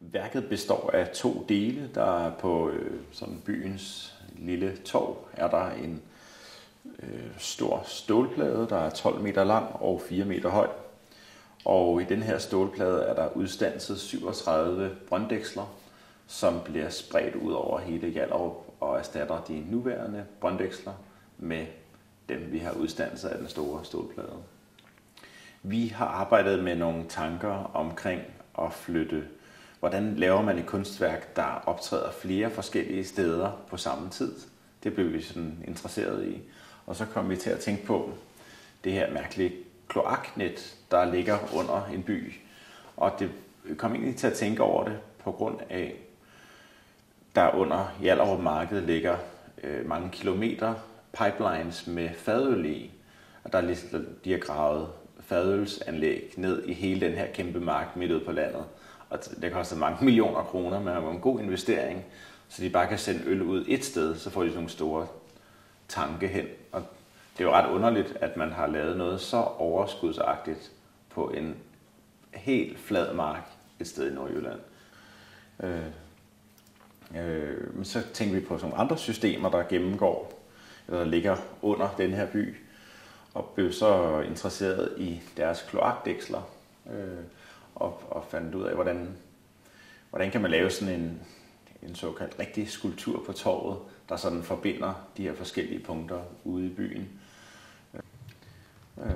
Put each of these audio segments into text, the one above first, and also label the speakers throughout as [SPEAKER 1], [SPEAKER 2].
[SPEAKER 1] Værket består af to dele. Der er på øh, sådan byens lille torv er der en øh, stor stålplade, der er 12 meter lang og 4 meter høj. Og i den her stålplade er der udstanset 37 brønddæksler, som bliver spredt ud over hele Hjallerup og erstatter de nuværende brønddæksler med dem, vi har udstanset af den store stålplade. Vi har arbejdet med nogle tanker omkring at flytte, hvordan laver man et kunstværk, der optræder flere forskellige steder på samme tid. Det blev vi sådan interesseret i. Og så kom vi til at tænke på det her mærkelige kloaknet, der ligger under en by. Og det kom egentlig til at tænke over det på grund af, der under Hjallerup Marked ligger øh, mange kilometer pipelines med fadøl i. Og der er ligesom, de har gravet fadølsanlæg ned i hele den her kæmpe mark midt ude på landet. Og det koster mange millioner kroner, men det var en god investering, så de bare kan sende øl ud et sted, så får de sådan nogle store tanke hen. Og det er jo ret underligt, at man har lavet noget så overskudsagtigt på en helt flad mark et sted i Nordjylland. Øh, øh, men så tænker vi på nogle andre systemer, der gennemgår, eller der ligger under den her by, og blev så interesseret i deres kloakdæksler, øh, og, og fandt ud af, hvordan, hvordan kan man lave sådan en, en såkaldt rigtig skulptur på torvet, der sådan forbinder de her forskellige punkter ude i byen. Øh,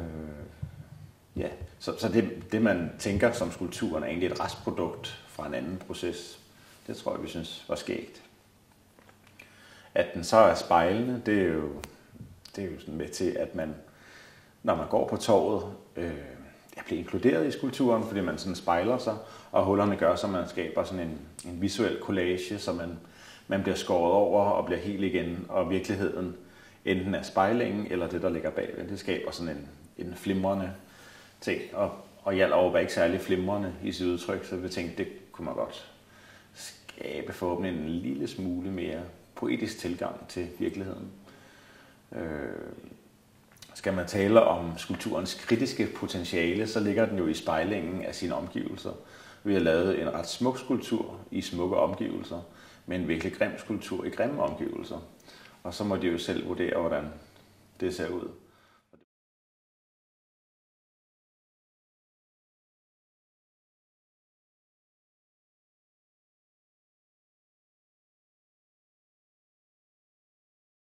[SPEAKER 1] ja, så, så det, det man tænker som skulpturen er egentlig et restprodukt fra en anden proces. Det tror jeg, vi synes var skægt. At den så er spejlende, det er jo, det er jo sådan med til, at man, når man går på torvet, øh, jeg bliver inkluderet i skulpturen, fordi man sådan spejler sig, og hullerne gør, så man skaber sådan en, en visuel collage, så man, man bliver skåret over og bliver helt igen, og virkeligheden enten er spejlingen eller det, der ligger bagved. Det skaber sådan en, en flimrende ting, og, og Hjallerup var ikke særlig flimrende i sit udtryk, så vi tænkte, det kunne man godt skabe forhåbentlig en lille smule mere poetisk tilgang til virkeligheden. Øh, skal man tale om skulpturens kritiske potentiale, så ligger den jo i spejlingen af sine omgivelser. Vi har lavet en ret smuk skulptur i smukke omgivelser, men en virkelig grim skulptur i grimme omgivelser. Og så må de jo selv vurdere, hvordan det ser ud.